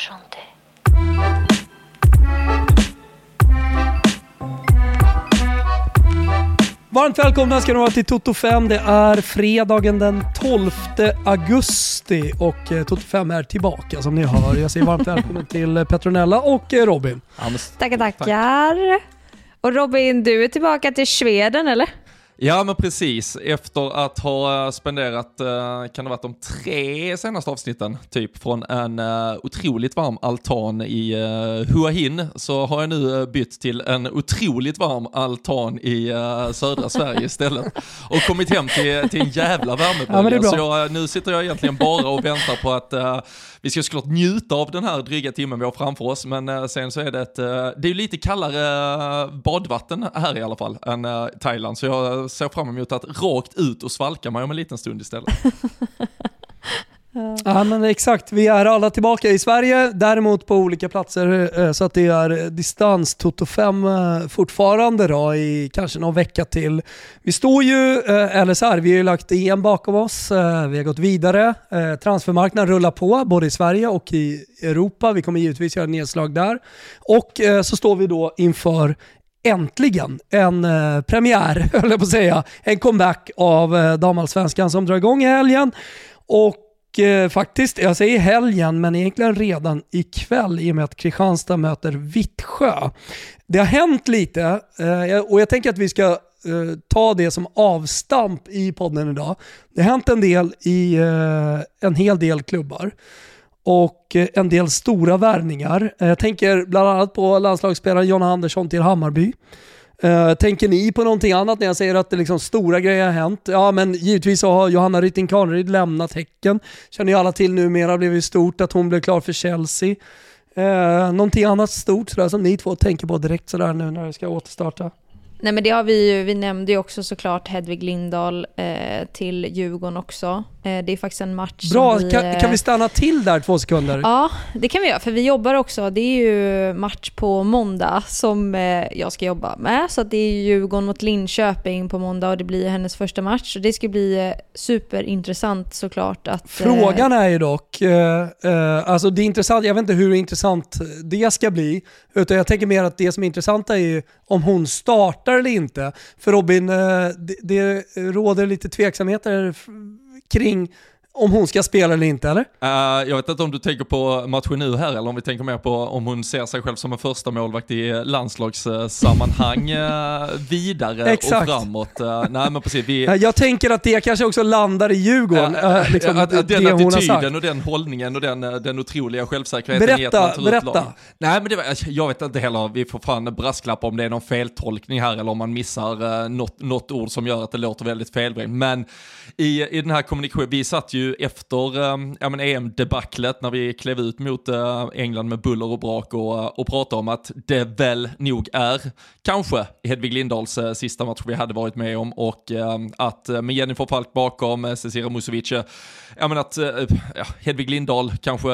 chanter. Varmt välkomna ska ni vara till Toto 5. Det är fredagen den 12 augusti och eh, Toto 5 är tillbaka som ni hör. Jag säger varmt välkommen till Petronella och eh, Robin. Tackar, tackar. Och Robin, du är tillbaka till Sveden eller? Ja men precis, efter att ha eh, spenderat, eh, kan det ha varit de tre senaste avsnitten, typ från en uh, otroligt varm altan i uh, Hua Hin, så har jag nu bytt till en otroligt varm altan i uh, södra Sverige istället. Och kommit hem till, till en jävla värmebölja. Ja, så jag, nu sitter jag egentligen bara och väntar på att uh, vi ska såklart njuta av den här dryga timmen vi har framför oss, men sen så är det ett, det är lite kallare badvatten här i alla fall än Thailand, så jag ser fram emot att rakt ut och svalka mig om en liten stund istället. Ja men exakt, vi är alla tillbaka i Sverige, däremot på olika platser eh, så att det är distans Toto 5 eh, fortfarande då i kanske någon vecka till. Vi står ju, eh, eller så här, vi har ju lagt EM bakom oss, vi har gått vidare, transfermarknaden rullar på både i Sverige och i Europa, vi kommer givetvis göra nedslag där. Och så står vi då inför äntligen en eh, premiär, höll jag på att säga. En comeback av eh, damallsvenskan som drar igång i helgen. Och eh, faktiskt, jag säger helgen, men egentligen redan ikväll i och med att Kristianstad möter Vittsjö. Det har hänt lite eh, och jag tänker att vi ska eh, ta det som avstamp i podden idag. Det har hänt en del i eh, en hel del klubbar och eh, en del stora värvningar. Eh, jag tänker bland annat på landslagsspelaren John Andersson till Hammarby. Uh, tänker ni på någonting annat när jag säger att det liksom stora grejer har hänt? Ja, men givetvis så har Johanna Rytting Kaneryd lämnat Häcken. Känner ju alla till numera, blev ju stort att hon blev klar för Chelsea. Uh, någonting annat stort sådär som ni två tänker på direkt sådär nu när det ska återstarta? Nej men det har vi ju, vi nämnde ju också såklart Hedvig Lindahl eh, till Djurgården också. Eh, det är faktiskt en match Bra, vi, kan, kan, vi stanna till där två sekunder? Ja, det kan vi göra för vi jobbar också, det är ju match på måndag som eh, jag ska jobba med. Så det är Djurgården mot Linköping på måndag och det blir hennes första match. Så det ska bli eh, superintressant såklart att... Frågan är ju dock, eh, eh, alltså det är intressant, jag vet inte hur intressant det ska bli, utan jag tänker mer att det som är intressant är ju om hon startar eller inte. För Robin, det, det råder lite tveksamheter kring om hon ska spela eller inte eller? Uh, jag vet inte om du tänker på matchen nu här eller om vi tänker mer på om hon ser sig själv som en första målvakt i landslagssammanhang uh, vidare och framåt. Uh, nej men precis. Vi... Jag tänker att det kanske också landar i Djurgården. Liksom, att, att den attityden och den hållningen och den, den otroliga självsäkerheten berätta, berätta. Nej men det var, jag vet inte heller, vi får fan brasklappa om det är någon feltolkning här eller om man missar uh, något, något ord som gör att det låter väldigt felvrängt. Men i, i den här kommunikationen, vi satt ju efter eh, ja, EM-debaclet när vi klev ut mot eh, England med buller och brak och, eh, och pratade om att det väl nog är kanske Hedvig Lindahls sista match vi hade varit med om och att med Jennifer Falk bakom, Cecilia Musovic, ja men att ja, Hedvig Lindahl kanske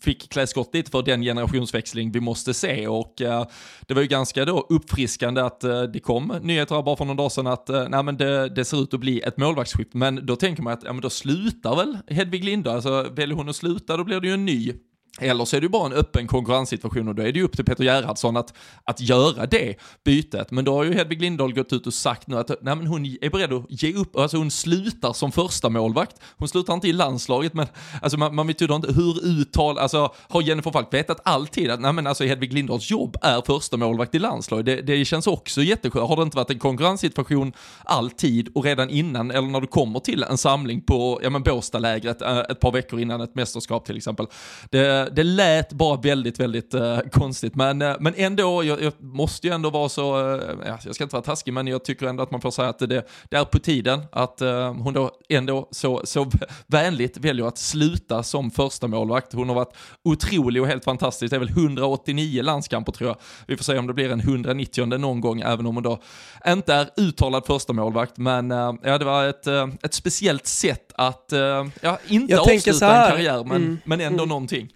fick klä skott lite för den generationsväxling vi måste se. Och eh, det var ju ganska då uppfriskande att eh, det kom nyheter bara för någon dag sedan att eh, nej, men det, det, ser ut att bli ett målvaktsskift. Men då tänker man att ja, men då slutar väl Hedvig Linda, alltså väljer hon att sluta då blir det ju en ny eller så är det ju bara en öppen konkurrenssituation och då är det ju upp till Peter Gerhardsson att, att göra det bytet. Men då har ju Hedvig Lindahl gått ut och sagt nu att nej, men hon är beredd att ge upp, alltså hon slutar som första målvakt. Hon slutar inte i landslaget, men alltså man, man vet ju inte hur uttal, alltså har Jennifer Falk vetat alltid att nej, men alltså Hedvig Lindahls jobb är första målvakt i landslaget. Det, det känns också jätteskönt. Har det inte varit en konkurrenssituation alltid och redan innan, eller när du kommer till en samling på ja, Båstadlägret eh, ett par veckor innan ett mästerskap till exempel. Det, det lät bara väldigt, väldigt uh, konstigt. Men, uh, men ändå, jag, jag, måste ju ändå vara så, uh, jag ska inte vara taskig, men jag tycker ändå att man får säga att det, det är på tiden att hon då ändå så, så vänligt väljer att sluta som första målvakt. Hon har varit otrolig och helt fantastisk. Det är väl 189 landskamper tror jag. Vi får se om det blir en 190 någon gång, även om hon då inte är uttalad första målvakt. Men ja, det var ett, ett speciellt sätt att, ja, inte jag avsluta en karriär, men, mm, men ändå mm. någonting.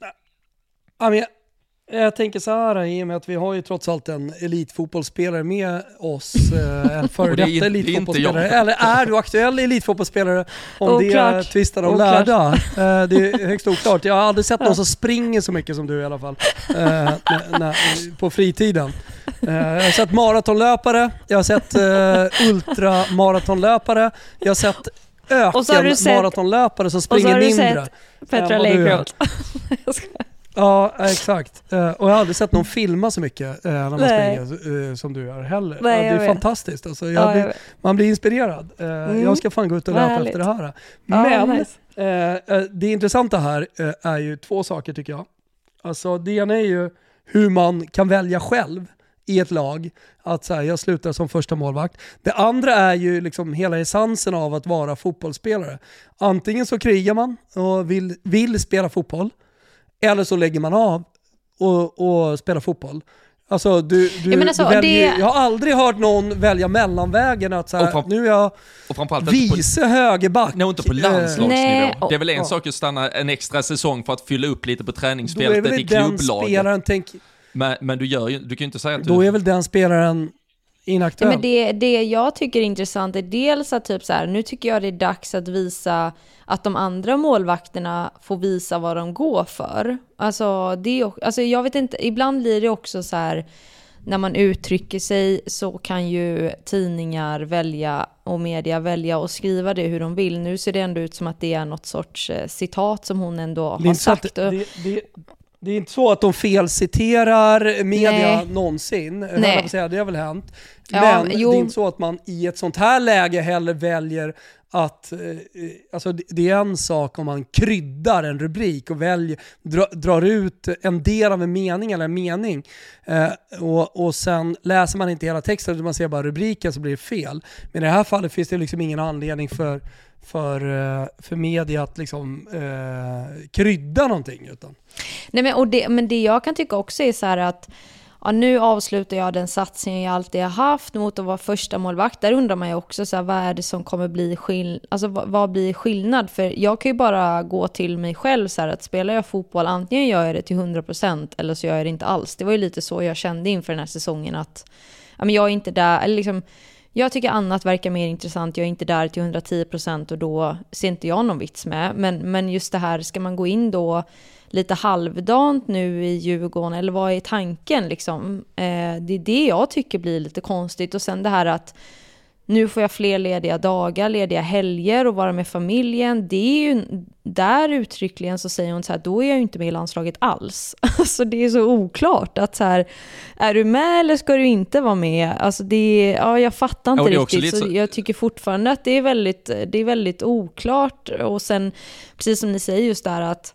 Ja, men jag, Jag tänker så här, i och med att vi har ju trots allt en elitfotbollsspelare med oss, eh, en före detta elitfotbollsspelare. inte jag. Eller är du aktuell elitfotbollsspelare? Om det Oklart. tvistar de Oklart. lärda. Eh, det är högst oklart. Jag har aldrig sett någon som springer så mycket som du i alla fall. Eh, när, när, på fritiden. Jag har sett maratonlöpare, jag har sett uh, ultramaratonlöpare, jag har sett Och så har du sett- ökenmaratonlöpare som så springer har du mindre. sett Petra. Lakeroth. Ja, exakt. Eh, och jag har aldrig sett någon filma så mycket eh, när man Nej. springer eh, som du gör heller. Nej, ja, det är fantastiskt. Alltså, Ja, blir, man blir inspirerad. Mm. Jag ska fan gå ut och löpa efter det här. Ja, Men nice. eh, eh, det intressanta här är ju två saker tycker jag. Alltså, det ena är ju hur man kan välja själv i ett lag att så här, jag slutar som första målvakt. Det andra är ju liksom hela essensen av att vara fotbollsspelare. Antingen så krigar man och vill, vill spela fotboll, eller så lägger man av och, och spelar fotboll. Alltså du, du, alltså, du väljer, det- Jag har aldrig hört någon välja mellanvägen att så Och här, fram- nu är jag inte på, vice högerback. nej, inte på Eh, landslagsnivå. Nej, det är väl en Ja. sak att stanna en extra säsong för att fylla upp lite på Då träningsfältet i den klubblaget. spelaren, tänk, Men, men du, gör ju, du kan ju inte säga att då du... är väl den spelaren Ja, inaktuell. men det, det jag tycker är intressant är dels att typ så här, nu tycker jag det är dags att visa att de andra målvakterna får visa vad de går för. Alltså, det alltså jag vet inte, ibland blir det också så här när man uttrycker sig så kan ju tidningar välja och media välja att skriva det hur de vill. Nu ser det ändå ut som att det är något sorts eh, citat som hon ändå har sagt. det, det, det är inte så att de felciterar media Nej. någonsin. Nej. Säga, det har väl hänt. Ja, Men jo. det är inte så att man i ett sånt här läge heller väljer att, eh, eh alltså det- är en sak om man kryddar en rubrik och väljer, dra, drar ut en del av en mening eller en mening eh, och, och sen läser man inte hela texten utan man ser bara rubriken så blir det fel. Men i det här fallet finns det liksom ingen anledning för, för, eh, för media att liksom eh, krydda någonting. Utan. Nej, men, och det, men det jag kan tycka också är så här att ja, nu avslutar jag den satsningen jag alltid har haft mot att vara första målvakt. Där undrar man ju också så här, vad är det som kommer bli skillnad? Alltså vad, vad blir skillnad? För jag kan ju bara gå till mig själv så här att spelar jag fotboll, antingen gör jag det till 100% eller så gör jag det inte alls. Det var ju lite så jag kände inför den här säsongen att ja, men jag är inte där, eller liksom jag tycker annat verkar mer intressant, jag är inte där till 110% och då ser inte jag någon vits med. Men, men just det här, ska man gå in då lite halvdant nu i Djurgården, eller vad är tanken liksom? Eh, det är det jag tycker blir lite konstigt. Och sen det här att nu får jag fler lediga dagar, lediga helger och vara med familjen. Det är ju, där uttryckligen så säger hon så här, då är jag ju inte med i landslaget alls. Alltså det är så oklart att så här, är du med eller ska du inte vara med? Alltså det ja jag fattar inte Ja, riktigt. Så så- jag tycker fortfarande att det är väldigt, det är väldigt oklart. Och sen, precis som ni säger just där att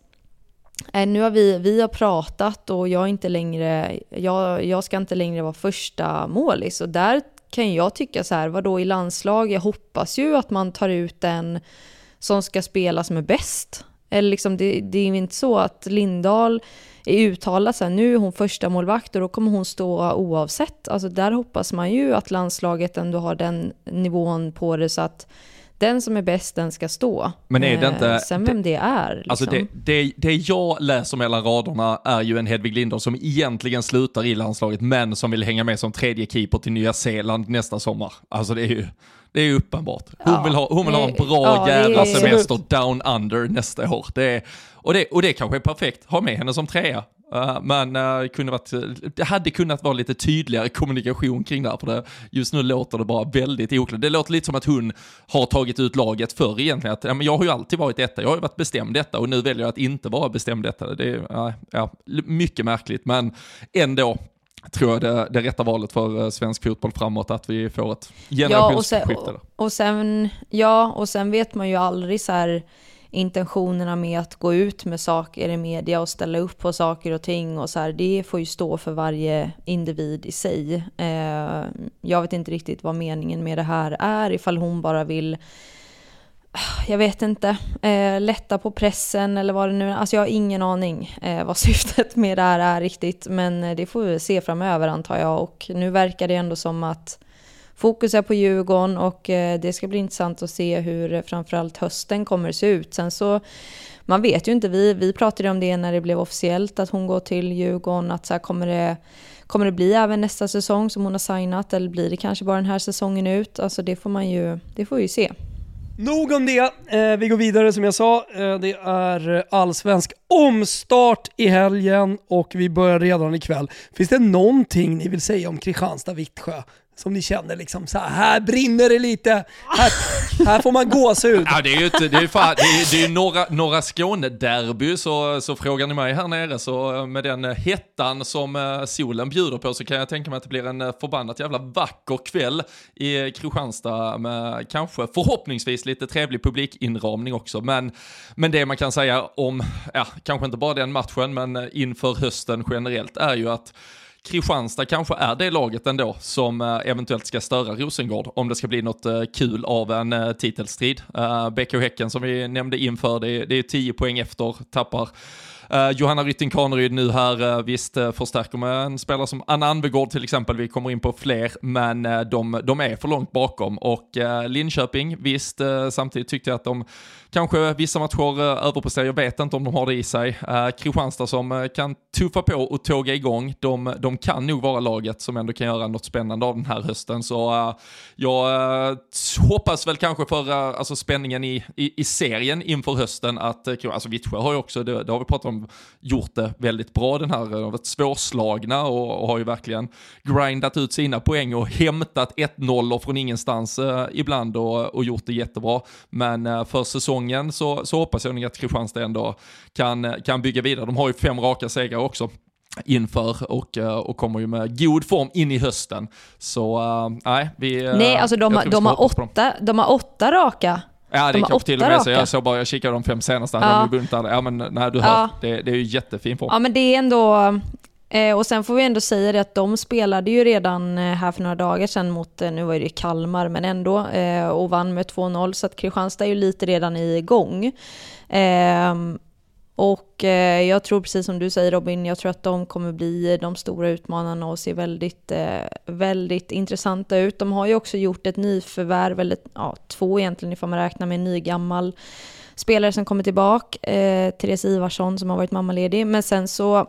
Eh, nu har vi, vi har pratat och jag, är inte längre, jag, jag ska inte längre vara första målis. Och där kan jag tycka så här, vadå i landslag? Jag hoppas ju att man tar ut den som ska spela som är bäst. Eller liksom, det, det är ju inte så att Lindahl är uttalad så här, nu är hon första målvakt och då kommer hon stå oavsett. Alltså där hoppas man ju att landslaget ändå har den nivån på det så att den som är bäst, den ska stå. Men är det Eh, inte- Sen det- vem det är. Liksom. Alltså det, det, det jag läser mellan raderna är ju en Hedvig Lindahl som egentligen slutar i landslaget men som vill hänga med som tredje keeper till Nya Zeeland nästa sommar. Alltså det är ju, det är uppenbart. Hon Ja, vill ha, hon vill ha en det- bra ja, det är- jävla semester down under nästa år. Det är, och, det, och det kanske är perfekt, ha med henne som trea. Uh, men uh, kunde varit, det hade kunnat vara lite tydligare kommunikation kring det här, för det, just nu låter det bara väldigt oklart. Det låter lite som att hon har tagit ut laget förr egentligen. Att, ja, men jag har ju alltid varit detta, jag har ju varit bestämd detta och nu väljer jag att inte vara bestämd detta. Det är ja, ja, mycket märkligt, men ändå tror jag det, det rätta valet för eh, svensk fotboll framåt, att vi får ett Ja och, sen, generationsskifte. och, och, sen, ja, och sen vet man ju aldrig så här intentionerna med att gå ut med saker i media och ställa upp på saker och ting och så här, det får ju stå för varje individ i sig. Eh, jag vet inte riktigt vad meningen med det här är, ifall hon bara vill ah, jag vet inte, eh, lätta på pressen eller vad det nu är. Alltså jag har ingen aning eh, vad syftet med det här är riktigt. Men eh, det får vi se framöver antar jag. Och nu verkar det ändå som att fokus är på Djurgården och eh, det ska bli intressant att se hur eh, framförallt hösten kommer se ut. Sen så man vet ju inte, vi, vi pratade om det när det blev officiellt att hon går till Djurgården, att så här, kommer det Kommer det bli även nästa säsong som hon har signat eller blir det kanske bara den här säsongen ut? Alltså det får man ju, det får vi ju se. Nog om det. Eh, vi går vidare som jag sa. Eh, det är allsvensk omstart i helgen och vi börjar redan ikväll. Finns det någonting ni vill säga om Kristianstad-Vittsjö? Som ni känner liksom så här, här brinner det lite, här, här får man gåshud. Ja, det är ju ett, det är fan, det är, det är norra, norra Skåne-derby, så, så frågar ni mig här nere, så eh, med den eh, hettan som eh, solen bjuder på så kan jag tänka mig att det blir en förbannat jävla vacker kväll i Kristianstad med kanske förhoppningsvis lite trevlig publikinramning också. Men, men det man kan säga om, ja, kanske inte bara den matchen, men inför hösten generellt är ju att Kristianstad kanske är det laget ändå som eh, eventuellt ska störa Rosengård om det ska bli något eh, kul av en eh, titelstrid. BK Häcken som vi nämnde inför, det är 10 poäng efter, tappar Uh, Johanna Rytting Kaneryd nu här, uh, visst uh, förstärker med en spelare som Anna Anvegård till exempel, vi kommer in på fler, men de, de är för långt bakom. Och Linköping, visst, samtidigt tyckte jag att de kanske vissa matcher överpresterar, jag vet inte om de har det i sig. Kristianstad som kan tuffa på och tåga igång, de, de kan nog vara laget som ändå kan göra något spännande av den här hösten. Så jag hoppas väl kanske för alltså spänningen i, i, i serien inför hösten att, alltså Vittsjö har ju också, det, det har vi pratat om gjort det väldigt bra den här, de har varit svårslagna och, och har ju verkligen grindat ut sina poäng och hämtat 1-0 från ingenstans eh, ibland och, och gjort det jättebra. Men eh, för säsongen så, så hoppas jag nog att Kristianstad ändå kan, kan bygga vidare. De har ju fem raka segrar också inför och, eh, och kommer ju med god form in i hösten. Så uh, nej, vi... Nej, alltså de, de, har åtta, de har åtta raka Ja, det kan till och med så. Jag såg bara, jag kikade de fem senaste, ja. de vunnit alla. Ja men nej, du hör, ja. det, det är ju jättefin form. Ja men det är ändå, eh, och sen får vi ändå säga det att de spelade ju redan eh, här för några dagar sedan mot, eh, nu var det ju Kalmar, men ändå, och vann med 2-0, så att Kristianstad är ju lite redan igång. Och eh, jag tror precis som du säger Robin, jag tror att de kommer bli de stora utmanarna och se väldigt, eh, väldigt intressanta ut. De har ju också gjort ett nyförvärv, eller ja, två egentligen ifall man räknar med en ny gammal spelare som kommer tillbaka, eh, Therese Ivarsson som har varit mammaledig. Men sen så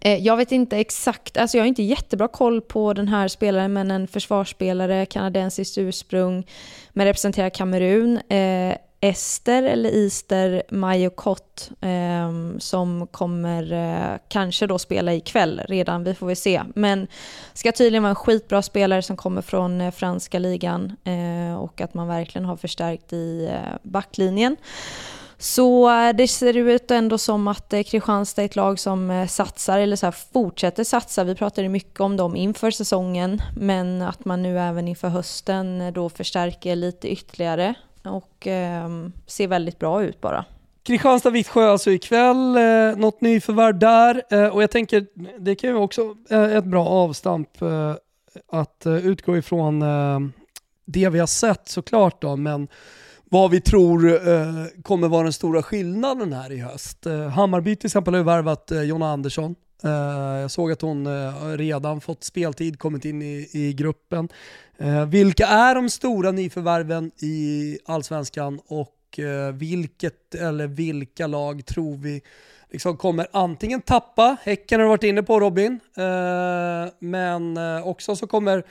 eh, jag vet inte exakt, alltså jag har inte jättebra koll på den här spelaren, men en försvarsspelare, kanadensiskt ursprung, men representerar Kamerun. Eh, Ester eller Ister Majokott eh, som kommer eh, kanske då spela ikväll redan, vi får väl se. Men ska tydligen vara en skitbra spelare som kommer från eh, franska ligan eh, och att man verkligen har förstärkt i eh, backlinjen. Så eh, det ser ut ändå som att eh, Kristianstad är ett lag som eh, satsar, eller så här, fortsätter satsa. Vi pratade mycket om dem inför säsongen, men att man nu även inför hösten då förstärker lite ytterligare och eh, ser väldigt bra ut bara. Kristianstad-Vittsjö alltså ikväll, eh, något nyförvärv där eh, och jag tänker det kan ju också eh, ett bra avstamp eh, att eh, utgå ifrån eh, det vi har sett såklart då, men vad vi tror eh, kommer vara den stora skillnaden här i höst. Eh, Hammarby till exempel har ju värvat eh, Jonna Andersson Eh, jag såg att hon eh, redan fått speltid, kommit in i, i gruppen. Eh, vilka är de stora nyförvärven i Allsvenskan och vilket eller vilka lag tror vi liksom kommer antingen tappa, Häcken har du varit inne på Robin, men också så kommer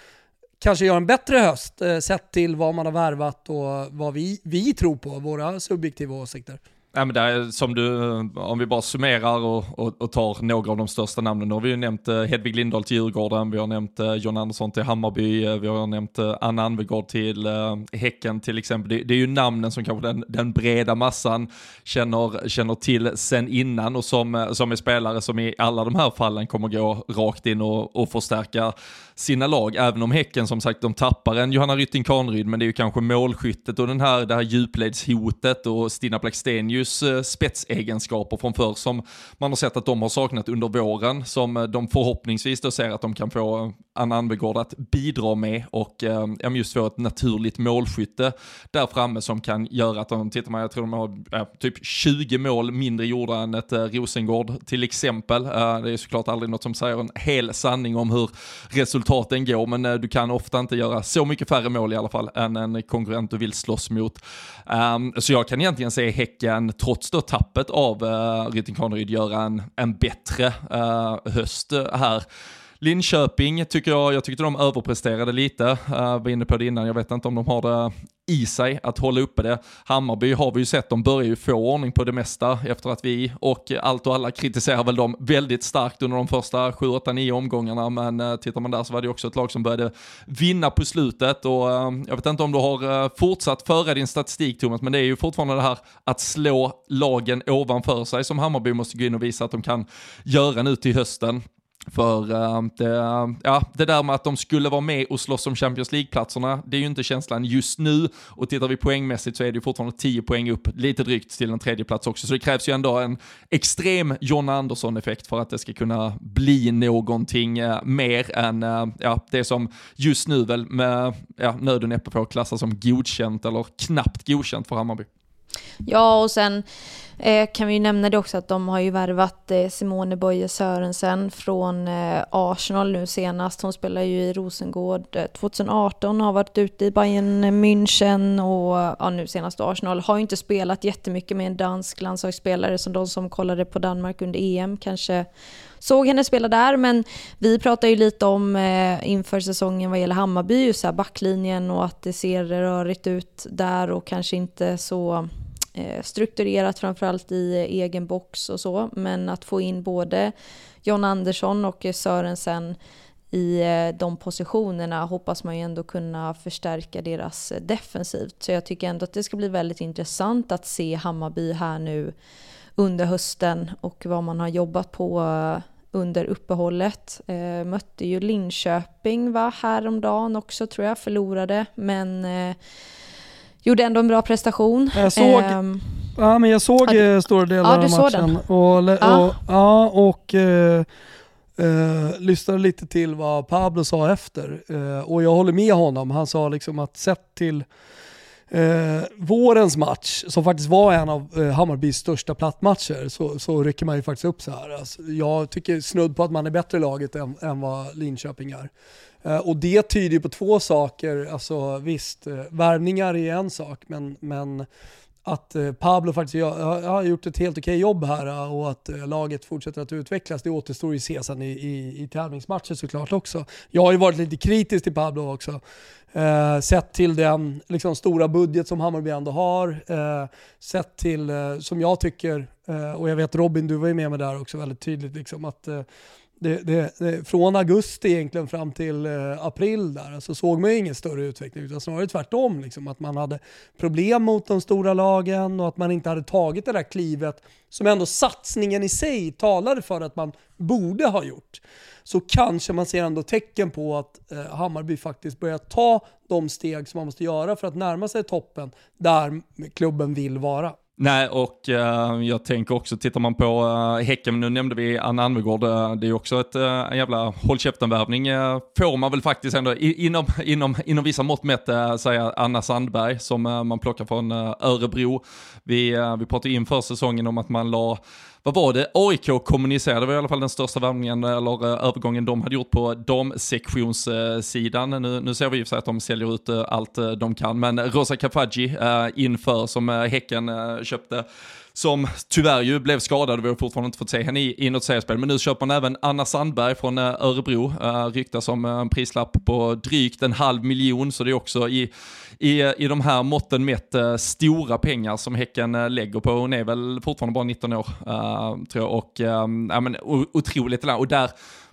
kanske göra en bättre höst sett till vad man har värvat och vad vi, vi tror på, våra subjektiva åsikter. Ja, men där, som du, om vi bara summerar och, och, och, tar några av de största namnen. Då har vi ju nämnt eh, Hedvig Lindahl till Djurgården, vi har nämnt eh, John Andersson till Hammarby, eh, vi har nämnt Anna Anvegård till Häcken till exempel. Det, det, är ju namnen som kanske den, den breda massan känner, känner till sen innan och som, som är spelare som i alla de här fallen kommer gå rakt in och, och förstärka sina lag, även om Häcken som sagt de tappar en Johanna Rytting Kaneryd, men det är ju kanske målskyttet och den här, det här djupledshotet och Stina Blackstenius Hammarbys eh, spetsegenskaper från förr som man har sett att de har saknat under våren, som eh, de förhoppningsvis då ser att de kan få eh, Anna Anvegård att bidra med och eh, just få ett naturligt målskytte där framme som kan göra att de, tittar man, jag tror de har eh, typ 20 mål mindre gjorda än ett eh, Rosengård till exempel. Eh, det är såklart aldrig något som säger en hel sanning om hur resultaten går, men eh, du kan ofta inte göra så mycket färre mål i alla fall än en konkurrent du vill slåss mot. Um, så jag kan egentligen se Häcken, trots då tappet av uh, Rytting Kaneryd, göra en, en bättre uh, höst här. Linköping tycker jag, jag tyckte de överpresterade lite, uh, var inne på det innan, jag vet inte om de har det i sig att hålla uppe det. Hammarby har vi ju sett, de börjar ju få ordning på det mesta efter att vi och allt och alla kritiserar väl dem väldigt starkt under de första 7, 8, 9 omgångarna, men uh, tittar man där så var det också ett lag som började vinna på slutet och uh, jag vet inte om du har uh, fortsatt föra din statistik Thomas, men det är ju fortfarande det här att slå lagen ovanför sig som Hammarby måste gå in och visa att de kan göra nu till hösten. För äh, det, ja, det där med att de skulle vara med och slåss om Champions League-platserna, det är ju inte känslan just nu. Och tittar vi poängmässigt så är det ju fortfarande 10 poäng upp, lite drygt till en tredje plats också. Så det krävs ju ändå en extrem John Andersson-effekt för att det ska kunna bli någonting äh, mer än äh, ja, det som just nu väl med ja, nöd och näppe får klassas som godkänt eller knappt godkänt för Hammarby. Ja, och sen eh, kan vi ju nämna det också att de har ju värvat eh, Simone Boye Sörensen från eh, Arsenal nu senast. Hon spelar ju i Rosengård eh, 2018 har varit ute i Bayern München och ja, nu senast Arsenal. Har ju inte spelat jättemycket med en dansk landslagsspelare som de som kollade på Danmark under EM kanske såg henne spela där, men vi pratar ju lite om eh, inför säsongen vad gäller Hammarby, just så här backlinjen och att det ser rörigt ut där och kanske inte så Eh, strukturerat framförallt i egen box och så, men att få in både John Andersson och Sörensen i eh, de positionerna hoppas man ju ändå kunna förstärka deras eh, defensivt. Så jag tycker ändå att det ska bli väldigt intressant att se Hammarby här nu under hösten och vad man har jobbat på under uppehållet. Eh, mötte ju Linköping va, häromdagen också tror jag, förlorade men eh, gjorde ändå en bra prestation. Jag såg, eh, ja, men jag såg ja, stora delar ja, av matchen. Och, ja. och, ja, och eh, eh, lyssnade lite till vad Pablo sa efter. och jag håller med honom. Han sa liksom att sett till eh, vårens match, som faktiskt var en av eh, Hammarbys största plattmatcher, så, så rycker man ju faktiskt upp så här. Alltså, jag tycker snudd på att man är bättre i laget än, än vad Linköping är. Eh, och det tyder ju på två saker. Alltså visst, eh, värvningar är en sak, men, men att eh, Pablo faktiskt har, har gjort ett helt okej jobb här eh, och att eh, laget fortsätter att utvecklas, det återstår ju att se sen i, i, i tävlingsmatcher såklart också. Jag har ju varit lite kritisk till Pablo också. Eh, sett till den liksom, stora budget som Hammarby ändå har, eh, sett till, eh, som jag tycker, och jag vet Robin, du var ju med mig där också väldigt tydligt, liksom, att det, det, det, från augusti egentligen fram till eh, april där så såg man ju ingen större utveckling utan snarare tvärtom. Liksom, att man hade problem mot de stora lagen och att man inte hade tagit det där klivet som ändå satsningen i sig talade för att man borde ha gjort. Så kanske man ser ändå tecken på att eh, Hammarby faktiskt börjar ta de steg som man måste göra för att närma sig toppen där klubben vill vara. Nej, och uh, jag tänker också, tittar man på uh, Häcken, nu nämnde vi Anna Anvegård, uh, det är också ett, uh, en jävla håll käften-värvning, uh, får man väl faktiskt ändå i, inom, inom, inom vissa mått mätt uh, säga Anna Sandberg som man plockar från Örebro. Vi, vi pratade inför säsongen om att man la vad var det, AIK kommunicerade, det var i alla fall den största värvningen eh, eller eh, övergången de hade gjort på damsektionssidan. Nu, nu ser vi ju att de säljer ut eh, allt de kan, men Rosa Kafaji inför som Häcken köpte som tyvärr ju blev skadad, vi har fortfarande inte fått se henne i, i något seriespel. Men nu köper man även Anna Sandberg från eh, Örebro, uh, ryktas om en prislapp på drygt en halv miljon, så det är också i, i, i de här måtten mätt uh, stora pengar som Häcken uh, lägger på. Hon är väl fortfarande bara 19 år, uh, tror jag, och um, ja, men, otroligt. Och där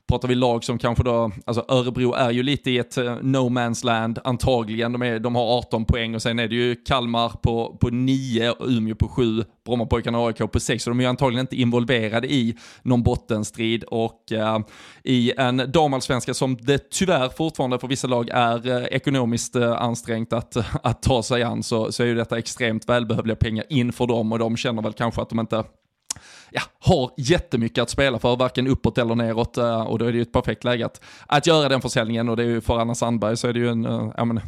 pratar vi lag som kanske då, alltså Örebro är ju lite i ett eh, no man's land antagligen. De, är, de har 18 poäng och sen är det ju Kalmar på, på 9, Umeå på 7, Brommapojkarna och AIK på 6. Så de är ju antagligen inte involverade i någon bottenstrid och eh, i en damallsvenska som det tyvärr fortfarande för vissa lag är eh, ekonomiskt eh, ansträngt att, att ta sig an så, så är ju detta extremt välbehövliga pengar inför dem och de känner väl kanske att de inte ja, har jättemycket att spela för, varken uppåt eller neråt. Eh, och då är det ju ett perfekt läge att, att göra den försäljningen. Och det är ju för Anna Sandberg så är det ju en eh, ja, men,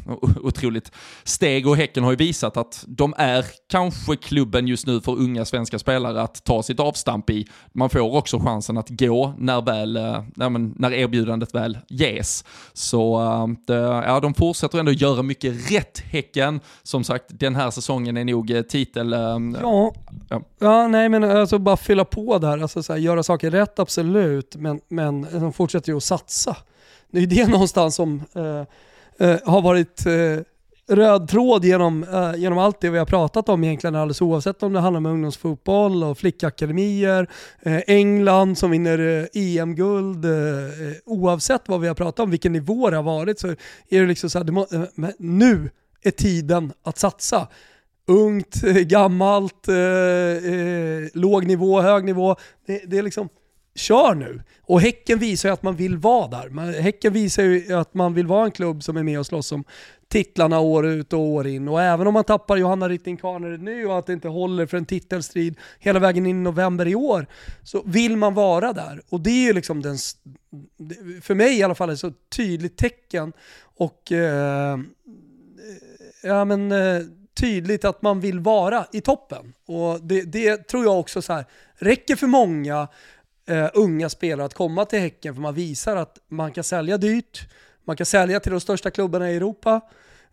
otroligt steg. Och Häcken har ju visat att de är kanske klubben just nu för unga svenska spelare att ta sitt avstamp i. Man får också chansen att gå när, väl, eh, ja, men, när erbjudandet väl ges. Så ja, de fortsätter ändå göra mycket rätt, Häcken. Som sagt, den här säsongen är nog titel... Ja, ja. ja nej men alltså bara fylla på där, alltså så här, göra saker rätt absolut, men, men de fortsätter ju att satsa. Det är ju det någonstans som eh, eh, har varit eh, röd tråd genom, eh, genom allt det vi har pratat om egentligen alldeles oavsett om det handlar om ungdomsfotboll och flickakademier, eh, England som vinner eh, EM-guld, eh, oavsett vad vi har pratat om, vilken nivå det har varit så är det liksom så här, det må, eh, nu är tiden att satsa ungt, gammalt, eh, eh, låg nivå, hög nivå. Det, det, är liksom, kör nu. Och Häcken visar ju att man vill vara där. Häcken visar ju att man vill vara en klubb som är med och slåss om titlarna år ut och år in. Och även om man tappar Johanna Rytting Kaneryd nu och att det inte håller för en titelstrid hela vägen in i november i år, så vill man vara där. Och det är ju liksom den, för mig i alla fall, ett så tydligt tecken. Och eh, eh ja men eh, tydligt att man vill vara i toppen. Och det, det tror jag också så här, räcker för många eh, unga spelare att komma till Häcken för man visar att man kan sälja dyrt, man kan sälja till de största klubbarna i Europa.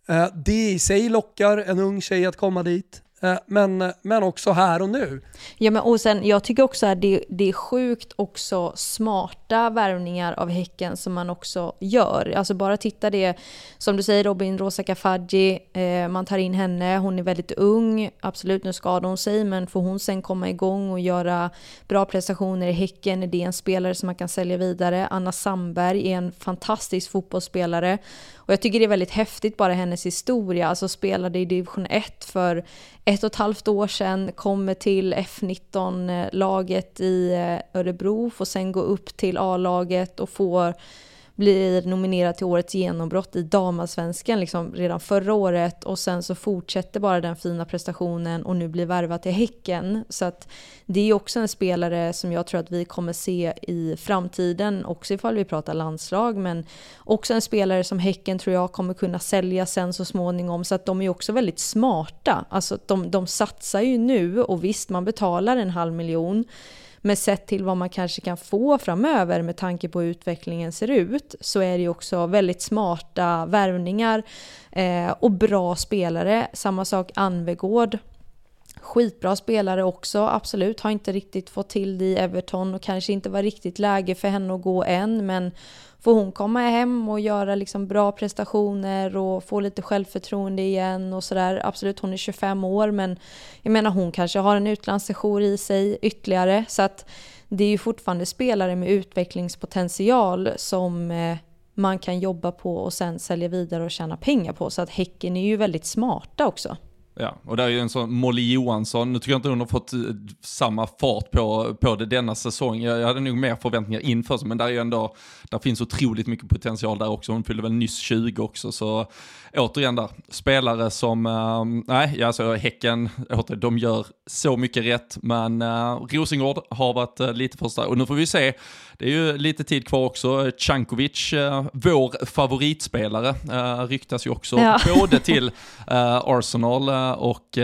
Eh, det i sig lockar en ung tjej att komma dit. Eh, men, men också här och nu. Ja, men och sen, jag tycker också att det, det är sjukt också smarta värvningar av Häcken som man också gör. Alltså bara titta det, som du säger Robin, Rosa Kafaji, eh, man tar in henne, hon är väldigt ung, absolut nu skadar hon sig, men får hon sen komma igång och göra bra prestationer i Häcken, är det en spelare som man kan sälja vidare. Anna Sandberg är en fantastisk fotbollsspelare och jag tycker det är väldigt häftigt bara hennes historia, alltså spelade i division 1 för ett och ett halvt år sedan, kommer till F19-laget eh, i eh, Örebro, får sen gå upp till A-laget och får blir nominerad till årets genombrott i damallsvenskan liksom redan förra året och sen så fortsätter bara den fina prestationen och nu blir värvad till Häcken. Så att det är också en spelare som jag tror att vi kommer se i framtiden, också ifall vi pratar landslag, men också en spelare som Häcken tror jag kommer kunna sälja sen så småningom. Så att de är också väldigt smarta. Alltså de, de satsar ju nu och visst, man betalar en halv miljon men sett till vad man kanske kan få framöver med tanke på hur utvecklingen ser ut så är det ju också väldigt smarta värvningar eh, och bra spelare. Samma sak Anvegård. Skitbra spelare också, absolut. Har inte riktigt fått till det i Everton och kanske inte var riktigt läge för henne att gå än men får hon komma hem och göra liksom bra prestationer och få lite självförtroende igen och sådär. Absolut, hon är 25 år men jag menar hon kanske har en utlandssejour i sig ytterligare så att det är ju fortfarande spelare med utvecklingspotential som eh, man kan jobba på och sen sälja vidare och tjäna pengar på. Så att Häcken är ju väldigt smarta också. Ja, och där är ju en sån Molly Johansson, nu tycker jag inte hon har fått eh, samma fart på, på det denna säsong. Jag, jag hade nog mer förväntningar inför sig, men där är ju ändå, där finns otroligt mycket potential där också. Hon fyllde väl nyss 20 också, så återigen där, spelare som, äh, nej, alltså Häcken, åter, de gör så mycket rätt, men äh, Rosengård har varit äh, lite för stark. Och nu får vi se, det är ju lite tid kvar också. Cankovic, äh, vår favoritspelare, äh, ryktas ju också ja. både till äh, Arsenal och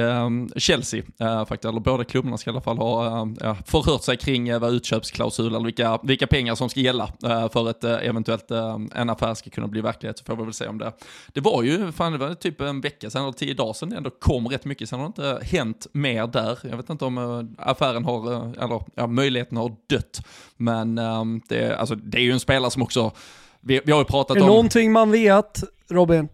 Chelsea, faktiskt, eller båda klubbarna ska i alla fall ha äh, förhört sig kring vad utköpsklausul eller vilka, vilka pengar som ska gälla för att eventuellt en affär ska kunna bli verklighet, så får vi väl se om det. Det var ju fan det var typ en vecka sedan eller tio dagar sedan det ändå kom rätt mycket. Sen har det inte hänt mer där. Jag vet inte om uh, affären har, uh, eller ja, möjligheten har dött. Men um, det, alltså, det är ju en spelare som också, vi, vi har ju pratat om... Är någonting man vet, Robin,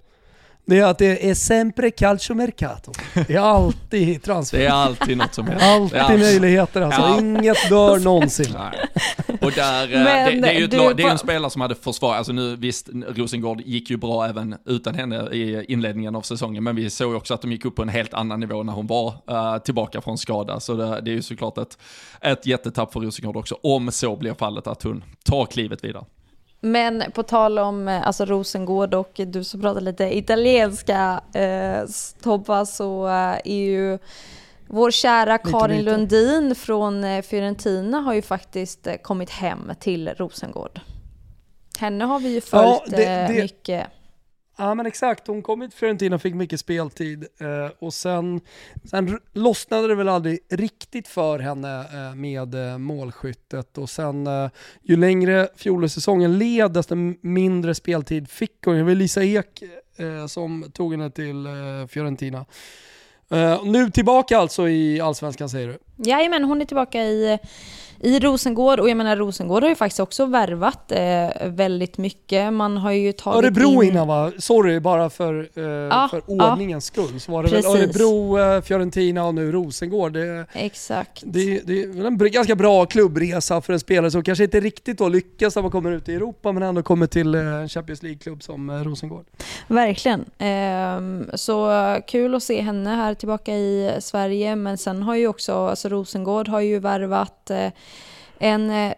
det är att det är sempre calciomercato. Det är alltid transfer. Det är alltid något som händer. Alltid alltid. möjligheter alltså. Ja. Inget dör någonsin. Nej. Och där, eh, Men det, det, är ju ett det är en spelare som hade försvarat, alltså nu visst, Rosengård gick ju bra även utan henne i inledningen av säsongen, men vi såg också att de gick upp på en helt annan nivå när hon var eh, tillbaka från skada, så det, det är ju såklart ett, ett jättetapp för Rosengård också, om så blir fallet att hon tar klivet vidare. Men på tal om eh, alltså Rosengård och du som pratar lite italienska eh, Tobba så eh, är ju vår kära Karin lite. Lundin från eh, Fiorentina har ju faktiskt eh, kommit hem till Rosengård. Henne har vi ju följt Ja, det- det- mycket. Ja men exakt, hon kom till Fiorentina och fick mycket speltid eh, och sen, sen lossnade det väl aldrig riktigt för henne eh, med eh, målskyttet och sen eh, ju längre fjolårssäsongen led desto mindre speltid fick hon. Det var Lisa Ek eh, som tog henne till eh, Fiorentina. Eh, nu tillbaka alltså i Allsvenskan säger du? Jajamän, hon är tillbaka i, i Rosengård och jag menar Rosengård har ju faktiskt också värvat eh, väldigt mycket. Man har ju tagit Örebro in... innan va? Sorry, bara för, eh, Ja, för ja. ordningens skull. Så var det Precis. väl Örebro, eh, Fiorentina och nu Rosengård. Det, Exakt. Det, det är väl en ganska bra klubbresa för en spelare som kanske inte riktigt då lyckas när man kommer ut i Europa men ändå kommer till eh, en Champions League-klubb som eh, Rosengård. Verkligen. Ehm, så kul att se henne här tillbaka i Sverige. Men sen har ju också, alltså Rosengård har ju värvat eh, en eh,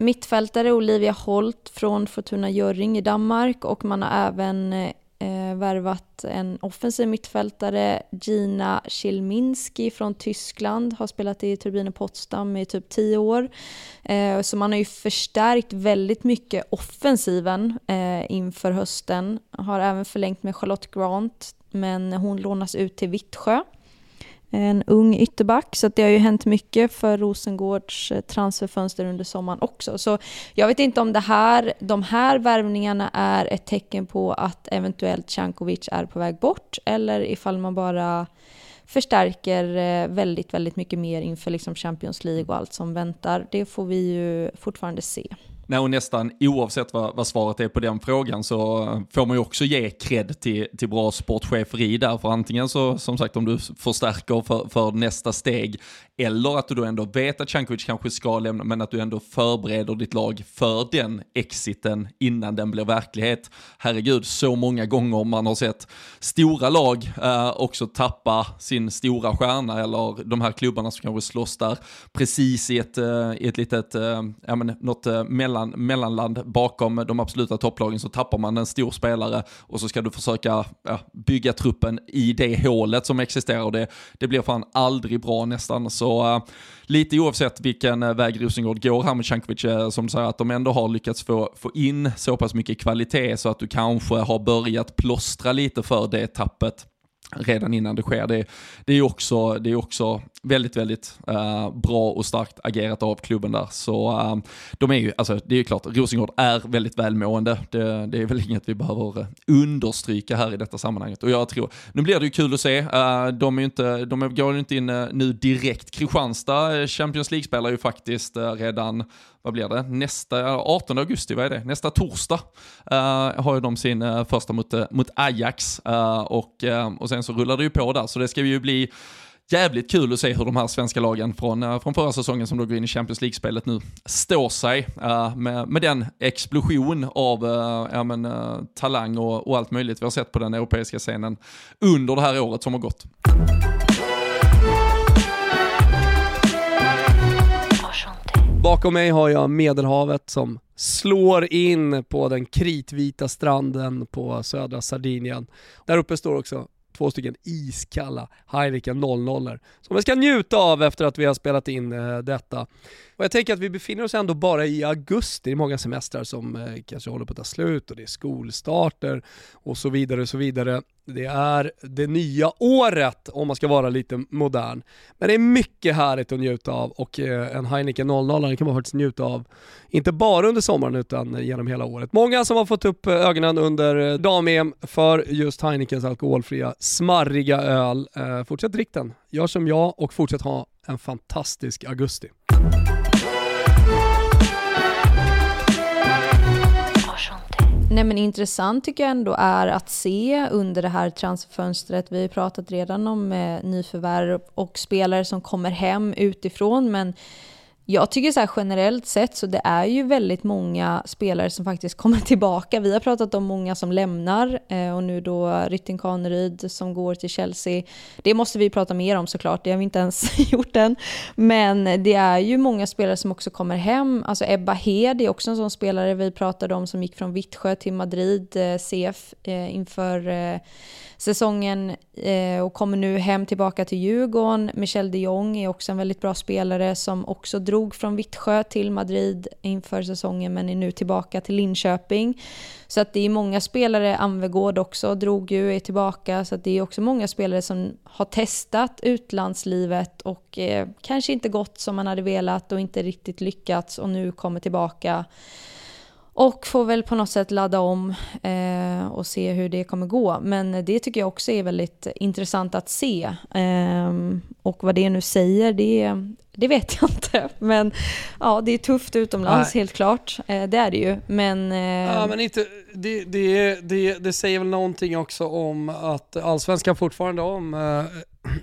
mittfältare, Olivia Holt från Fortuna Göring i Danmark och man har även eh, eh värvat en offensiv mittfältare, Gina Chilminski från Tyskland, har spelat i Turbine Potsdam i typ 10 år. Eh, så man har ju förstärkt väldigt mycket offensiven eh, inför hösten. Har även förlängt med Charlotte Grant, men hon lånas ut till Vittsjö. En ung ytterback, så att det har ju hänt mycket för Rosengårds eh, transferfönster under sommaren också. Så jag vet inte om det här, de här värvningarna är ett tecken på att eventuellt Cankovic är på väg bort eller ifall man bara förstärker eh, väldigt, väldigt mycket mer inför liksom Champions League och allt som väntar. Det får vi ju fortfarande se. Nej, och nästan oavsett vad, vad svaret är på den frågan så får man ju också ge cred till, till bra sportcheferi där, för antingen så, som sagt, om du förstärker för, för nästa steg, eller att du då ändå vet att Cankovic kanske ska lämna, men att du ändå förbereder ditt lag för den exiten innan den blir verklighet. Herregud, så många gånger man har sett stora lag eh, också tappa sin stora stjärna, eller de här klubbarna som kanske slåss där precis i ett, eh, i ett litet, eh, ja men något eh, mellan, mellanland bakom de absoluta topplagen så tappar man en stor spelare och så ska du försöka ja, bygga truppen i det hålet som existerar och det, det blir fan aldrig bra nästan. Så uh, lite oavsett vilken eh, väg Rosengård går här med Cankovic, eh, som du säger, att de ändå har lyckats få, få in så pass mycket kvalitet så att du kanske har börjat plåstra lite för det tappet redan innan det sker. Det, det är också, det är också väldigt, väldigt eh, bra och starkt agerat av klubben där. Så eh, de är ju, alltså det är ju klart, Rosengård är väldigt välmående. Det, det är väl inget vi behöver eh, understryka här i detta sammanhanget. Och jag tror, nu blir det ju kul att se. Eh, de, är ju inte, de går ju inte in eh, nu direkt. Kristianstad, eh, Champions League spelar ju faktiskt redan vad blir det, nästa, 18 augusti, vad är det, nästa torsdag uh, har ju de sin uh, första mot, uh, mot Ajax uh, och, och sen så rullar det ju på där så det ska ju bli jävligt kul att se hur de här svenska lagen från, eh, från förra säsongen som då går in i Champions League-spelet nu står sig eh, med, med den explosion av eh, ja, men, talang och, och allt möjligt vi har sett på den europeiska scenen under det här året som har gått. Bakom mig har jag Medelhavet som slår in på den kritvita stranden på södra Sardinien. Där uppe står också två stycken iskalla Heineken 00 som vi ska njuta av efter att vi har spelat in eh, detta. Och jag tänker att vi befinner oss ändå bara i augusti, det är många semestrar som eh, kanske håller på att ta slut och det är skolstarter och så vidare och så vidare. Det är det nya året om man ska vara lite modern. Men det är mycket härligt att njuta av och eh, en Heineken 00 kan man faktiskt njuta av, inte bara under sommaren utan eh, genom hela året. Många som har fått upp eh, ögonen under eh, dam-EM för just Heinekens alkoholfria smarriga öl. Eh, fortsätt drick den, gör som jag och fortsätt ha en fantastisk augusti. Nej men intressant tycker jag ändå är att se under det här transferfönstret. Vi har pratat redan om eh, nyförvärv och spelare som kommer hem utifrån men jag tycker så här generellt sett så det är ju väldigt många spelare som faktiskt kommer tillbaka. Vi har pratat om många som lämnar eh, och nu då Rytting Kaneryd som går till Chelsea. Det måste vi prata mer om såklart, det har vi inte ens gjort än. Men det är ju många spelare som också kommer hem. Alltså Ebba Hed är också en sån spelare vi pratade om som gick från Vittsjö till Madrid, eh, CF, eh, inför eh, säsongen eh, och kommer nu hem tillbaka till Djurgården. Michel de Jong är också en väldigt bra spelare som också drog från Vittsjö till Madrid inför säsongen men är nu tillbaka till Linköping. Så att det är många spelare, Anvegård också drog ju, är tillbaka, så att det är också många spelare som har testat utlandslivet och eh, kanske inte gått som man hade velat och inte riktigt lyckats och nu kommer tillbaka och får väl på något sätt ladda om eh, och se hur det kommer gå. Men det tycker jag också är väldigt intressant att se. Eh, och vad det nu säger, det, det vet jag inte. Men ja, det är tufft utomlands Nej. helt klart. Eh, det är det ju. Men, eh, ja, men inte, det, det, det, det säger väl någonting också om att allsvenskan fortfarande om eh,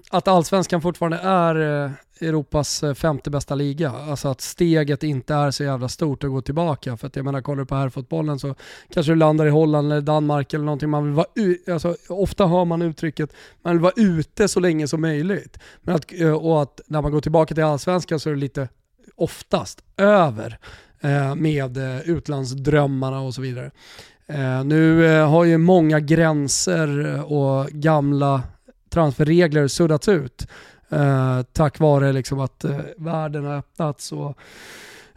att allsvenskan fortfarande är eh, Europas eh, femte bästa liga. Alltså att steget inte är så jävla stort att gå tillbaka. För att jag menar, kollar du på herrfotbollen så kanske du landar i Holland eller Danmark eller någonting. Man vill vara alltså, ofta hör man uttrycket man vill vara ute så länge som möjligt. Men att, eh, och att när man går tillbaka till allsvenskan så är det lite oftast över med utlandsdrömmarna och så vidare. nu har ju många gränser och gamla transferregler suddats ut eh, tack vare liksom att eh, världen har öppnats. Och,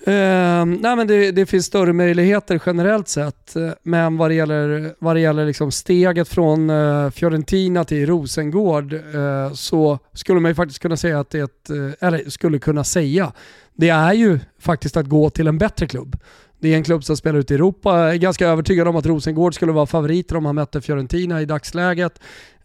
eh, nej men det, det, finns större möjligheter generellt sett, eh, men vad det gäller, vad det gäller liksom steget från eh, Fiorentina till Rosengård eh, så skulle man ju faktiskt kunna säga att det är ett, eh, eller skulle kunna säga, det är ju faktiskt att gå till en bättre klubb. Det är en klubb som spelar ute i Europa. Jag är ganska övertygad om att Rosengård skulle vara favoriter om man mötte Fiorentina i dagsläget.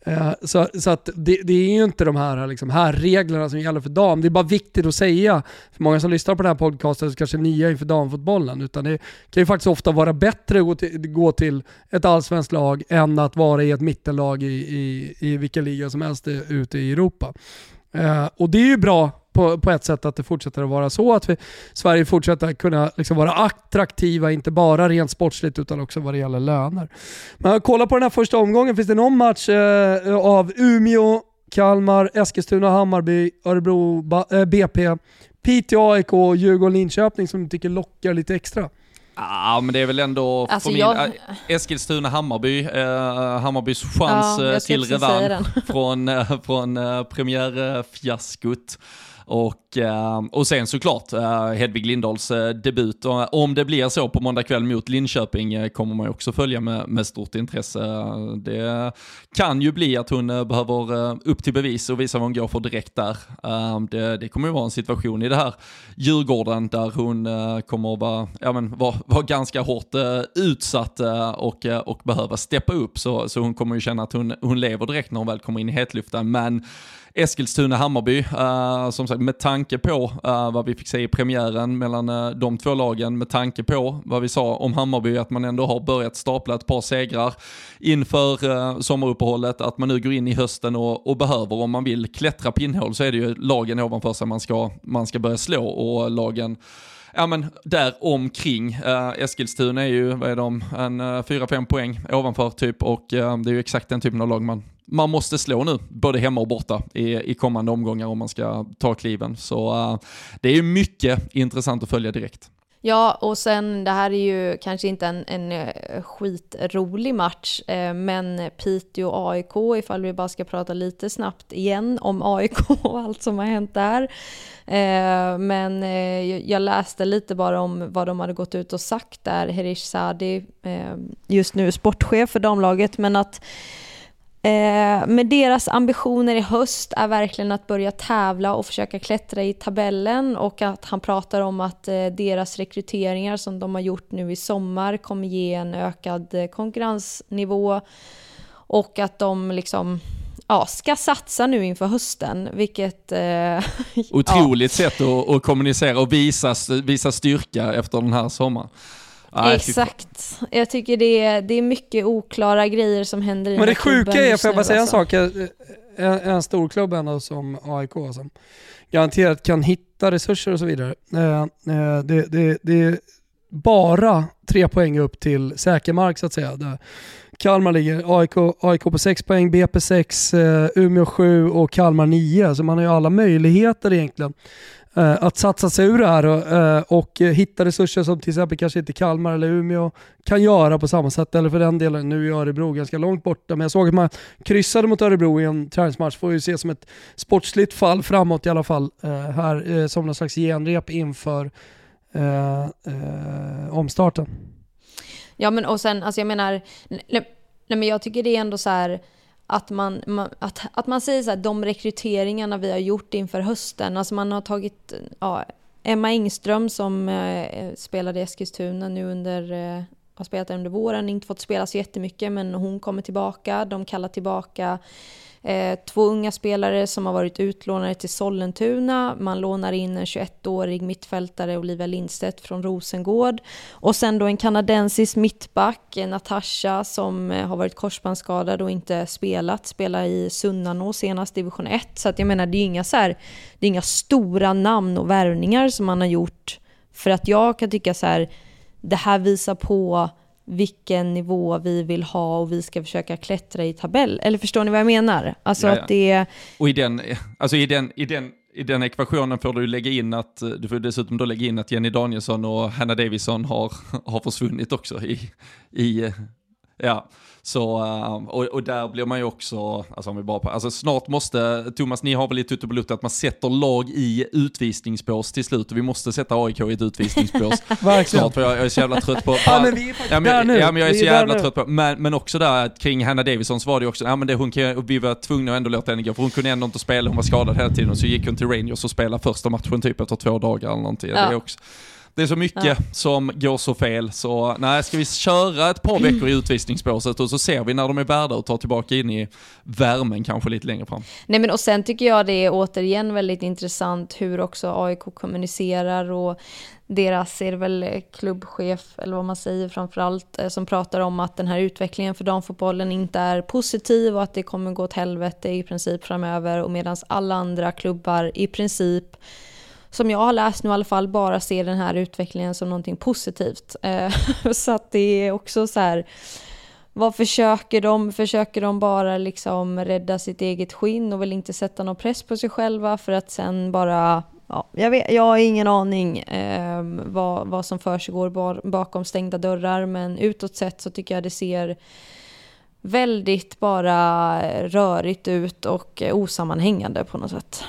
Eh, så, så att det, det, är ju inte de här, liksom, här reglerna som gäller för dam. Det är bara viktigt att säga, för många som lyssnar på den här podcasten så kanske är nya inför damfotbollen, utan det kan ju faktiskt ofta vara bättre att gå till, gå till ett allsvenskt lag än att vara i ett mittenlag i, i, i vilken liga som helst ute i Europa. Eh, och det är ju bra på, på ett sätt att det fortsätter att vara så, att vi, Sverige fortsätter att kunna liksom vara attraktiva, inte bara rent sportsligt utan också vad det gäller löner. Men kolla på den här första omgången, finns det någon match eh, av Umeå, Kalmar, Eskilstuna, Hammarby, Örebro, eh, BP, Piteå, AIK, Djurgården, Linköping som du tycker lockar lite extra? Ja, men det är väl ändå alltså min, jag... Eskilstuna Hammarby, eh, Hammarbys chans ja, till revansch från, eh, från eh, premiärfiaskot. Och, eh, och sen såklart eh, Hedvig Lindahls eh, debut. Och om det blir så på måndag kväll mot Linköping kommer man också följa med, med stort intresse. Det kan ju bli att hon behöver upp till bevis och visa vad hon går för direkt där. Det, det kommer ju vara en situation i det här Djurgården där hon kommer att vara, ja, men, vara, vara ganska hårt utsatt och, och behöva steppa upp. Så, så hon kommer ju känna att hon, hon lever direkt när hon väl kommer in i hetluften. Men Eskilstuna-Hammarby, uh, som sagt med tanke på uh, vad vi fick se i premiären mellan uh, de två lagen, med tanke på vad vi sa om Hammarby, att man ändå har börjat stapla ett par segrar inför uh, sommaruppehållet, att man nu går in i hösten och, och, behöver, om man vill klättra pinnhål, så är det ju lagen ovanför sig man ska, man ska börja slå och lagen ja men där omkring. Uh, Eskilstuna är ju, vad är de, en uh, 4-5 poäng ovanför typ och uh, det är ju exakt den typen av lag man man måste slå nu, både hemma och borta i, i kommande omgångar om man ska ta kliven. Så uh, det är mycket intressant att följa direkt. Ja, och sen det här är ju kanske inte en, en eh, skitrolig match, eh, men Piteå AIK, ifall vi bara ska prata lite snabbt igen om AIK och allt som har hänt där. Eh, men eh, jag läste lite bara om vad de hade gått ut och sagt där, Herish Sadi, eh, just nu sportchef för damlaget, men att Eh, men deras ambitioner i höst är verkligen att börja tävla och försöka klättra i tabellen och att han pratar om att eh, deras rekryteringar som de har gjort nu i sommar kommer ge en ökad eh, konkurrensnivå och att de liksom ja, ska satsa nu inför hösten, vilket... Eh, Otroligt ja. sätt att, att kommunicera och visa, visa styrka efter den här sommaren. Nej, Exakt. Jag tycker det är, det är mycket oklara grejer som händer i Men den det här klubben sjuka är, får jag bara säga en alltså. sak, en, en storklubb ändå som AIK som garanterat kan hitta resurser och så vidare. Eh, eh, det, det, det är bara tre poäng upp till säker mark så att säga. Där Kalmar ligger, AIK, AIK på 6 poäng, BP 6, eh, Umeå 7 och Kalmar 9. Så man har ju alla möjligheter egentligen Eh, att satsa sig ur det här och, eh, och hitta resurser som till exempel kanske inte Kalmar eller Umeå kan göra på samma sätt. Eller för den delen, nu är Örebro ganska långt borta, men jag såg att man kryssade mot Örebro i en träningsmatch. Får ju se som ett sportsligt fall framåt i alla fall eh, här som någon slags genrep inför eh, eh, omstarten. Ja men och sen, alltså jag menar, nej, nej men jag tycker det är ändå så här att man, man, att, att man säger så här, de rekryteringarna vi har gjort inför hösten, alltså man har tagit ja, Emma Engström som eh, spelade i Eskilstuna nu under, eh, har spelat där under våren, inte fått spela så jättemycket men hon kommer tillbaka, de kallar tillbaka Eh, två unga spelare som har varit utlånade till Sollentuna. Man lånar in en 21-årig mittfältare, Olivia Lindstedt från Rosengård. Och sen då en kanadensisk mittback, eh, Natasha, som eh, har varit korsbandsskadad och inte spelat. Spelar i Sunnanå senast, division 1. Så att jag menar, det är inga, så här, det är inga stora namn och värvningar som man har gjort. För att jag kan tycka så här, det här visar på vilken nivå vi vill ha och vi ska försöka klättra i tabell. Eller förstår ni vad jag menar? Alltså Ja, ja. att det... Och i den, alltså i den, i den, i den ekvationen får du lägga in att, du får dessutom då lägga in att Jenny Danielsson och Hanna Davison har, har försvunnit också i, i ja. Så, eh, och, och där blir man ju också, alltså om vi bara på, alltså snart måste, Thomas ni har väl i Tutte Belutte att man sätter lag i utvisningsbås till slut och vi måste sätta AIK i ett utvisningsbås Verkligen. snart för jag, jag är så jävla trött på, Ja, men vi är faktiskt Ja men, där nu. ja, men jag är Vi så där jävla trött på men, men också där att kring Hanna Davison så var det ju också, ja men det, hon vi var tvungna att ändå låta henne gå för hon kunde ändå inte spela, hon var skadad hela tiden och så gick hon till Rangers och spelade första matchen typ efter två dagar eller någonting. Ja. Det, är också, det är så mycket Ja. som går så fel så nej, ska vi köra ett par veckor i utvisningsbåset och så ser vi när de är värda och tar tillbaka in i värmen kanske lite längre fram. Nej men och sen tycker jag det är återigen väldigt intressant hur också AIK kommunicerar och deras, är det väl klubbchef eller vad man säger framförallt, eh, som pratar om att den här utvecklingen för damfotbollen inte är positiv och att det kommer gå åt helvete i princip framöver och medan alla andra klubbar i princip som jag har läst nu i alla fall bara ser den här utvecklingen som någonting positivt. Eh, Så att det är också så här, vad försöker de? Försöker de bara liksom rädda sitt eget skinn och vill inte sätta någon press på sig själva för att sen bara Ja, jag, vet, jag har ingen aning eh, vad, vad som försiggår bakom stängda dörrar men utåt sett så tycker jag det ser väldigt bara rörigt ut och osammanhängande på något sätt.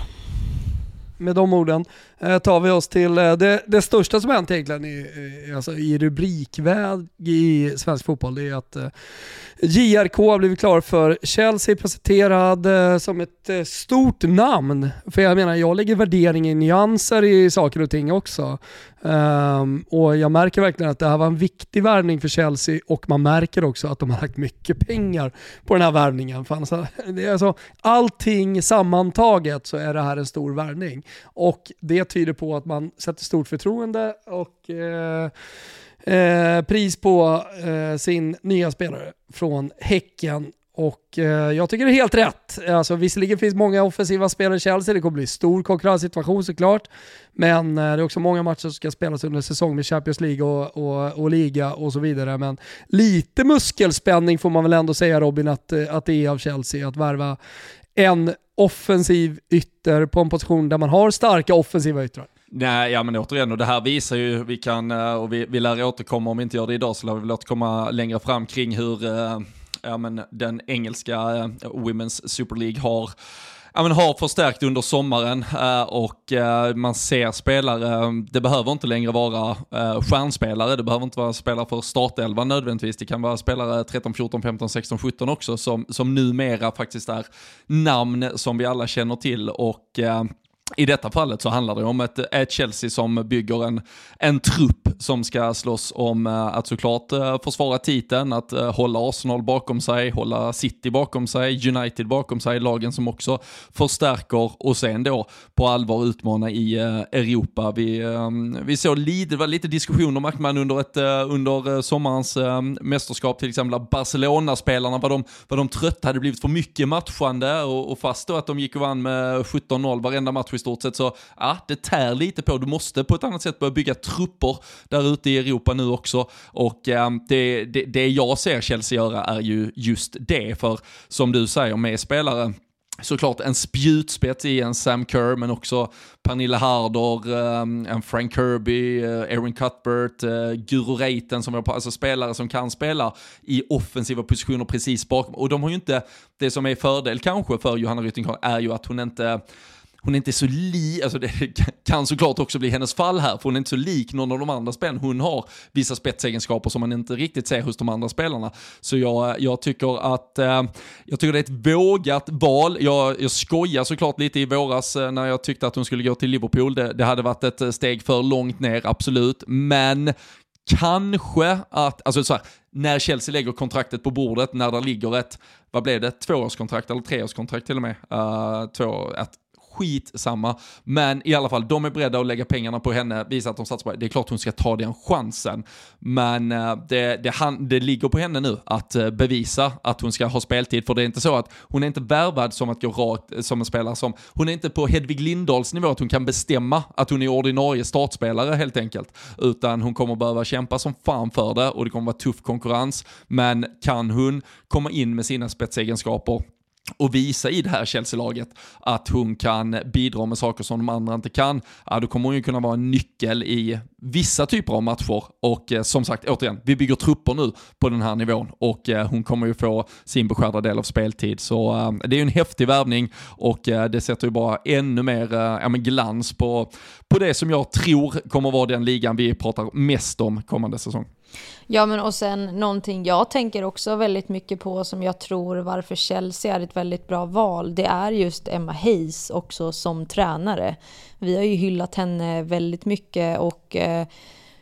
Med de orden Eh, tar vi oss till eh, det, det största som hänt egentligen i, alltså i rubrikväg i svensk fotboll. Det är att eh, JRK har blivit klar för Chelsea, presenterad som ett stort namn. För jag menar, jag lägger värdering i nyanser i saker och ting också. Um, och jag märker verkligen att det här var en viktig värvning för Chelsea och man märker också att de har lagt mycket pengar på den här värvningen. För annars, det är alltså, allting sammantaget så är det här en stor värvning. Och det tyder på att man sätter stort förtroende och eh, eh, pris på eh, sin nya spelare från Häcken. Och eh, jag tycker det är helt rätt. Alltså, visserligen finns många offensiva spelare i Chelsea, det kommer bli stor konkurrenssituation såklart. Men eh, det är också många matcher som ska spelas under säsong med Champions League och, och, och liga och så vidare. Men lite muskelspänning får man väl ändå säga Robin att, eh, att det är av Chelsea att värva en offensiv ytter på en position där man har starka offensiva yttrar. Nej, ja men återigen, och det här visar ju, vi kan, eh, och vi, vi lär återkomma, om vi inte gör det idag så lär vi väl återkomma längre fram kring hur eh, ja, men den engelska eh, Women's Super League har Ja, men har förstärkt under sommaren eh, och eh, man ser spelare, det behöver inte längre vara eh, stjärnspelare, det behöver inte vara spelare för startelvan nödvändigtvis, det kan vara spelare 13, 14, 15, 16, 17 också som, som numera faktiskt är namn som vi alla känner till. Och i detta fallet så handlar det om ett, ett Chelsea som bygger en, en trupp som ska slåss om eh, att såklart eh, försvara titeln, att eh, hålla Arsenal bakom sig, hålla City bakom sig, United bakom sig, lagen som också förstärker och sen då på allvar utmana i Europa. Vi, vi såg lite, det var lite diskussioner märkte man under, ett, under sommarens mästerskap, till exempel Barcelona-spelarna, vad de, var de trötta hade blivit för mycket matchande och, och fast då att de gick och vann med 17-0 varenda match i stort sett så, ja, det tär lite på. Du måste på ett annat sätt börja bygga trupper där ute i Europa nu också. Och eh, det, det, det jag ser Chelsea göra är ju just det, för som du säger med spelare, såklart en spjutspets i en Sam Kerr, men också Pernilla Harder, eh, en Frank Kirby, eh, Aaron Cuthbert, eh, Guru Guro Reiten som är på, alltså spelare som kan spela i offensiva positioner precis bakom. Och de har ju inte, det som är fördel kanske för Johanna Rytting är ju att hon inte hon är inte så lik, alltså det kan såklart också bli hennes fall här, för hon är inte så lik någon av de andra spelarna. Hon har vissa spetsegenskaper som man inte riktigt ser hos de andra spelarna. Så jag, jag tycker att eh, jag tycker det är ett vågat val. Jag, jag skojar såklart lite i våras eh, när jag tyckte att hon skulle gå till Liverpool. Det, det hade varit ett eh, steg för långt ner, absolut. Men kanske att, alltså så här, när Chelsea lägger kontraktet på bordet, när det ligger ett, vad blev det, tvåårskontrakt eller treårskontrakt till och med, uh, två, ett, skitsamma. Men i alla fall, de är beredda att lägga pengarna på henne, visa att de satsar på det. Det är klart hon ska ta den chansen. Men eh, det, det, han, det ligger på henne nu att eh, bevisa att hon ska ha speltid. För det är inte så att hon är inte värvad som att gå rakt eh, som en spelare som, hon är inte på Hedvig Lindahls nivå att hon kan bestämma att hon är ordinarie startspelare helt enkelt. Utan hon kommer behöva kämpa som fan för det och det kommer vara tuff konkurrens. Men kan hon komma in med sina spetsegenskaper och visa i det här Chelsea-laget att hon kan bidra med saker som de andra inte kan, ja, då kommer hon ju kunna vara en nyckel i vissa typer av matcher. Och eh, som sagt, återigen, vi bygger trupper nu på den här nivån och eh, hon kommer ju få sin beskärda del av speltid. Så eh, det är ju en häftig värvning och eh, det sätter ju bara ännu mer eh, ja, glans på, på det som jag tror kommer vara den ligan vi pratar mest om kommande säsong. Ja, men och sen någonting jag tänker också väldigt mycket på som jag tror varför Chelsea är ett väldigt bra val, det är just Emma Hayes också som tränare. Vi har ju hyllat henne väldigt mycket och eh,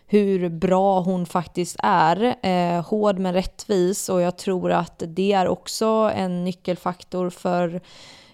hur bra hon faktiskt är. Eh, hård men rättvis och jag tror att det är också en nyckelfaktor för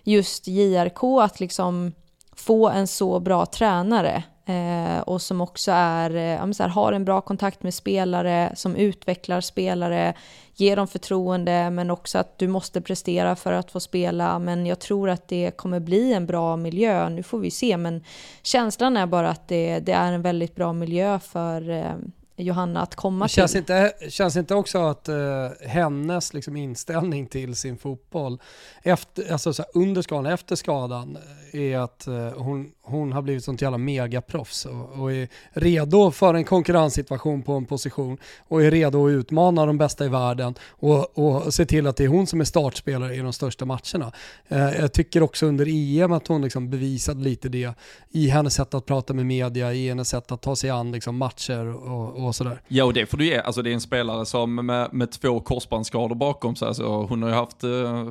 just JRK att liksom få en så bra tränare. Eh, och som också är, eh, här, har en bra kontakt med spelare, som utvecklar spelare, ger dem förtroende men också att du måste prestera för att få spela. Men jag tror att det kommer bli en bra miljö, nu får vi se men känslan är bara att det, det är en väldigt bra miljö för eh, Johanna att komma känns till. Inte, känns inte också att uh, hennes liksom, inställning till sin fotboll efter, alltså, så under skadan, efter skadan, är att eh, hon, hon har blivit sånt jävla megaproffs och, och är redo för en konkurrenssituation på en position och är redo att utmana de bästa i världen och, och se till att det är hon som är startspelare i de största matcherna. Eh, jag tycker också under EM att hon liksom bevisade lite det i hennes sätt att prata med media, i hennes sätt att ta sig an liksom, matcher och, och sådär. Ja, och det får du ge. Alltså, det är en spelare som med, med två korsbandsskador bakom sig, alltså, hon har ju haft, eh,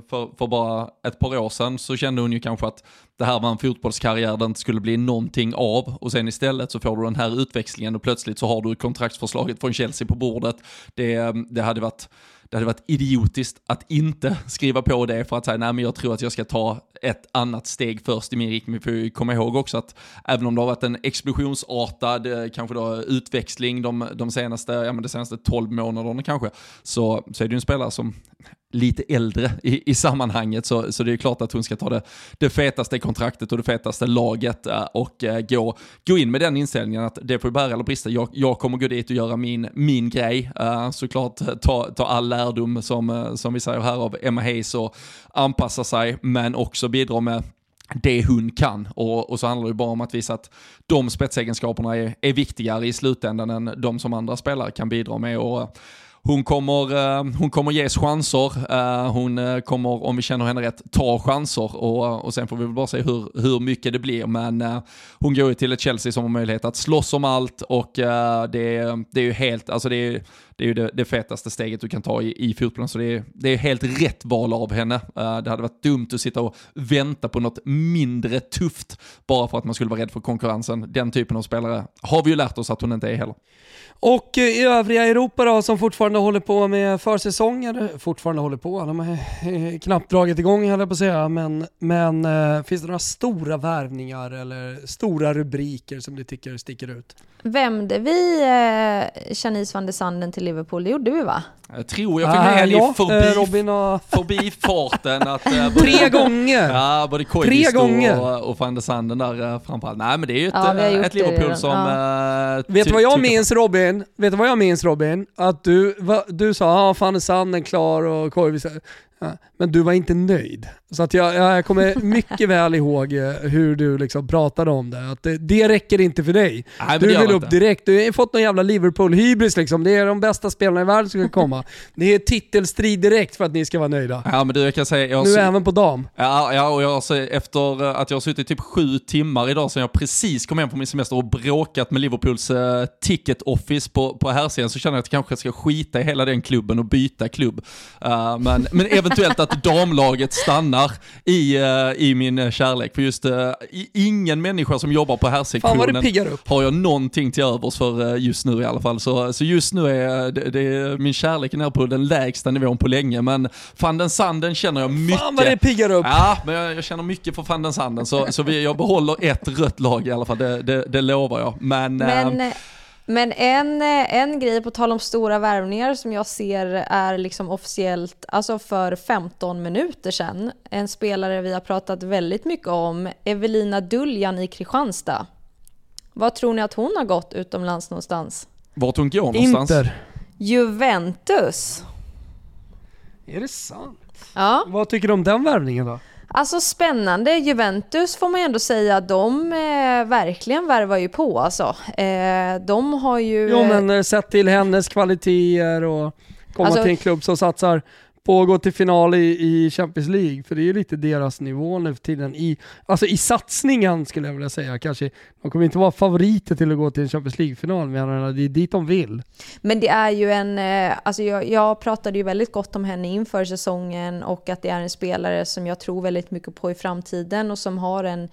för, för bara ett par år sedan så kände hon ju kanske att det här var en fotbollskarriär där det inte skulle bli någonting av och sen istället så får du den här utväxlingen och plötsligt så har du kontraktsförslaget från Chelsea på bordet. Det, det hade varit det hade varit idiotiskt att inte skriva på det för att säga nej men jag tror att jag ska ta ett annat steg först i min riktning. Vi får ju komma ihåg också att även om det har varit en explosionsartad eh, kanske då utväxling de, de senaste, ja men de senaste 12 månaderna kanske, så, så är det ju en spelare som lite äldre i, i sammanhanget så, så det är klart att hon ska ta det, det fetaste kontraktet och det fetaste laget eh, och äh, gå, gå in med den inställningen att det får bära eller brista. Jag, jag kommer gå dit och göra min, min grej. Äh, såklart ta, ta all lärdom som, som vi säger här av Emma Hayes och anpassa sig men också bidra med det hon kan. Och, och, så handlar det bara om att visa att de spetsegenskaperna är, är viktigare i slutändan än de som andra spelare kan bidra med. Och, hon kommer, eh, hon kommer ges chanser, eh, hon eh, kommer, om vi känner henne rätt, ta chanser. Och, och sen får vi väl bara se hur, hur mycket det blir. Men hon går ju till ett Chelsea som har möjlighet att slåss om allt. Och det, det är ju helt, alltså det är det är ju det, det fetaste steget du kan ta i, i fotbollen. Så det är, det är helt rätt val av henne. Uh, det hade varit dumt att sitta och vänta på något mindre tufft bara för att man skulle vara rädd för konkurrensen. Den typen av spelare har vi ju lärt oss att hon inte är heller. Och i övriga Europa då, som fortfarande håller på med försäsonger, fortfarande håller på, de har knappt dragit igång höll jag på att säga, men, men äh, finns det några stora värvningar eller stora rubriker som du tycker sticker ut? Vände vi eh, Janice van der Sanden till Liverpool? Det gjorde vi va? Jag tror jag fick med henne ja, i förbi, Robin och... förbifarten. Att, äh, både, Tre gånger! Ja, både Koivisto och, och van der Sanden där äh, framförallt. Nej men det är ju ett, ja, ett Liverpool som... Ja. Äh, Vet du vad jag minns Robin? Vet du vad jag minns Robin? Att du, va, du sa ja, van der Sanden klar och Koivisto. Men du var inte nöjd. Så att jag, jag kommer mycket väl ihåg eh, hur du liksom pratade om det. Att det, det räcker inte för dig. Nej, du vill upp direkt. Du har fått någon jävla Liverpool-hybris liksom. Det är de bästa spelarna i världen som ska komma. det är titelstrid direkt för att ni ska vara nöjda. Ja, men du, jag kan säga, jag nu även på dam. Ja, ja och jag, alltså, efter att jag har suttit typ sju timmar idag sedan jag precis kom hem på min semester och bråkat med Liverpools uh, ticket office på, på här så känner jag att jag kanske ska skita i hela den klubben och byta klubb. Uh, men, men eventuellt att damlaget stannar i, uh, i min kärlek. För just uh, ingen människa som jobbar på herrsektionen har jag någonting till övers för just nu i alla fall. Så, så just nu är det, det, min kärlek är på den lägsta nivån på länge. Men van den Sanden känner jag mycket. Fan vad det piggar upp! Ja, men jag, jag känner mycket för van den Sanden. Så, så vi, jag behåller ett rött lag i alla fall, det, det, det lovar jag. Men, men men en, en grej på tal om stora värvningar som jag ser är liksom officiellt, alltså för 15 minuter sedan, en spelare vi har pratat väldigt mycket om, Evelina Duljan i Kristianstad. Vad tror ni att hon har gått utomlands någonstans? Vart hon går någonstans? Inter. Juventus. Är det sant? Ja. Vad tycker du om den värvningen då? Alltså spännande. Juventus får man ju ändå säga, de eh, verkligen värvar ju på alltså. Eh, de har ju... Jo men eh, sett till hennes kvaliteter och komma alltså, till en klubb som satsar på att gå till final i, i Champions League, för det är ju lite deras nivå nu för tiden. I, alltså i satsningen skulle jag vilja säga, kanske. De kommer inte vara favoriter till att gå till en Champions League-final, men det är dit de vill. Men det är ju en, eh, alltså jag, jag pratade ju väldigt gott om henne inför säsongen och att det är en spelare som jag tror väldigt mycket på i framtiden och som har en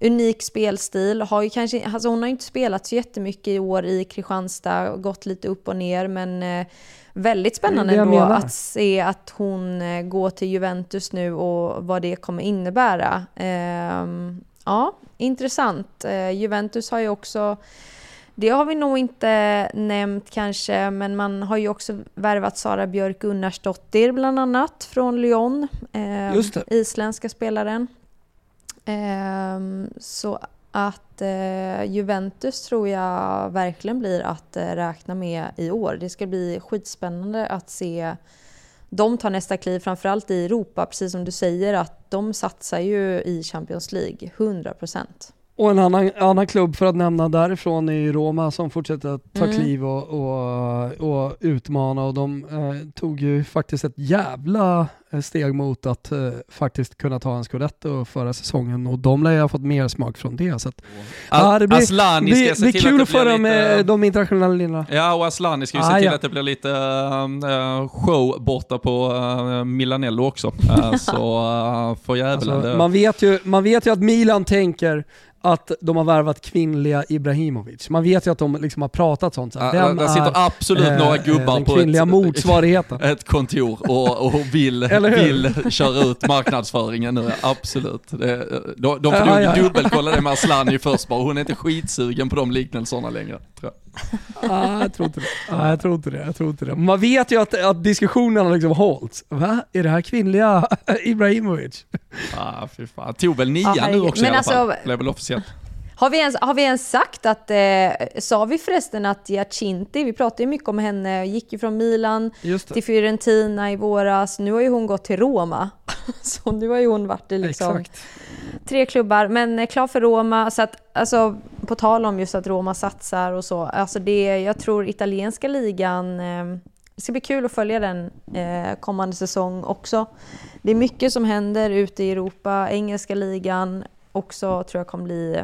unik spelstil. Har ju kanske, alltså hon har inte spelat så jättemycket i år i Kristianstad, gått lite upp och ner, men eh, väldigt spännande ändå att se att hon eh, går till Juventus nu och vad det kommer innebära. Ehm, ja, intressant. Eh, Juventus har ju också det har vi nog inte nämnt kanske, men man har ju också värvat Sara Björk Gunnarsdottir bland annat från Lyon. Eh, isländska spelaren. Eh, så att Eh, Juventus tror jag verkligen blir att eh, räkna med i år. Det ska bli skitspännande att se dem ta nästa kliv, framförallt i Europa, precis som du säger att de satsar ju i Champions League, 100 procent. Och en annan, annan klubb för att nämna därifrån är Roma som fortsätter att ta mm. kliv och, och, och, utmana och de eh, tog ju faktiskt ett jävla eh, steg mot att eh, faktiskt kunna ta en scudetto förra säsongen och de lär ju ha fått mer smak från det. Så att, ja, det blir, Aslani ska blir, se blir kul att, att föra lite, med de internationella linjerna. Ja, och Aslani ska ju se ah, till ja. att det blir lite uh, show borta på uh, Milanello också. Uh, så uh, för jävlar. Alltså, man, vet ju, man vet ju att Milan tänker att de har värvat kvinnliga Ibrahimovic. Man vet ju att de liksom har pratat sånt. Ja, Vem där sitter absolut eh, några gubbar på kvinnliga ett, motsvarigheten. ett kontor och, och vill, vill köra ut marknadsföringen nu. Absolut. Det, de, de får ja, nog ja, dubbelkolla det med Asllani först bara. Hon är inte skitsugen på de liknelserna längre. Tror jag. Ah, jag tror inte det. Ah, jag tror inte det. Jag tror inte det. Man vet ju att, att diskussionerna liksom hålls. Va? Är det här kvinnliga Ibrahimovic? ah, fy fan. Tog väl nian ah, nu också men i alla alltså, fall. Blev väl officiellt. Har vi, ens, har vi ens sagt att, eh, sa vi förresten att Giacinti, vi pratade ju mycket om henne, gick ju från Milan till Fiorentina i våras, nu har ju hon gått till Roma. Så nu har ju hon varit i liksom Exakt. tre klubbar, men eh, klar för Roma. Så att, alltså, på tal om just att Roma satsar och så, alltså det, jag tror italienska ligan, eh, det ska bli kul att följa den eh, kommande säsong också. Det är mycket som händer ute i Europa, engelska ligan också tror jag kommer bli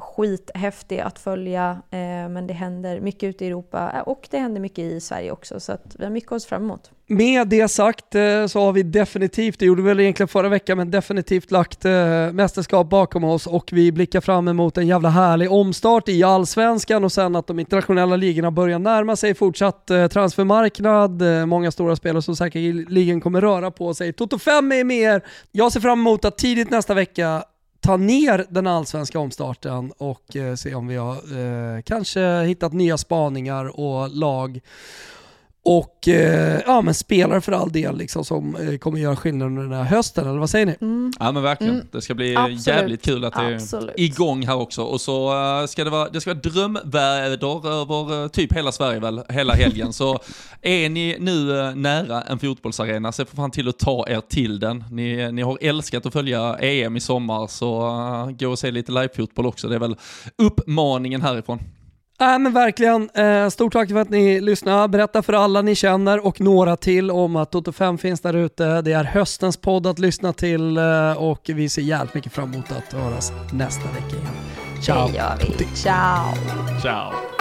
skithäftig att följa. Eh, men det händer mycket ute i Europa eh, och det händer mycket i Sverige också. Så att vi har mycket att se fram emot. Med det sagt eh, så har vi definitivt, det gjorde vi väl egentligen förra veckan, men definitivt lagt eh, mästerskap bakom oss och vi blickar fram emot en jävla härlig omstart i allsvenskan och sen att de internationella ligorna börjar närma sig fortsatt transfermarknad, många stora spelare som säkerligen kommer röra på sig. Toto 5 är med er. Jag ser fram emot att tidigt nästa vecka ta ner den allsvenska omstarten och eh, se om vi har eh, kanske hittat nya spaningar och lag och eh, ja, men spelare för all del liksom, som eh, kommer göra skillnad under den här hösten, eller vad säger ni? Mm. Ja men verkligen. Mm. Det ska bli Absolut. jävligt kul att det är Absolut. igång här också. Och så eh, ska det vara, det ska vara drömväder över eh, typ hela Sverige väl, hela helgen. så är ni nu eh, nära en fotbollsarena, se för fan till att ta er till den. Ni, ni har älskat att följa EM i sommar, så gå och se lite livefotboll också. Det är väl uppmaningen härifrån. Nej men verkligen, eh, stort tack för att ni lyssnade. Berätta för alla ni känner och några till om att Toto 5 finns där ute. Det är höstens podd att lyssna till eh, och vi ser jävligt mycket fram emot att höras nästa vecka igen. Ciao! Det gör vi. Ciao! Ciao!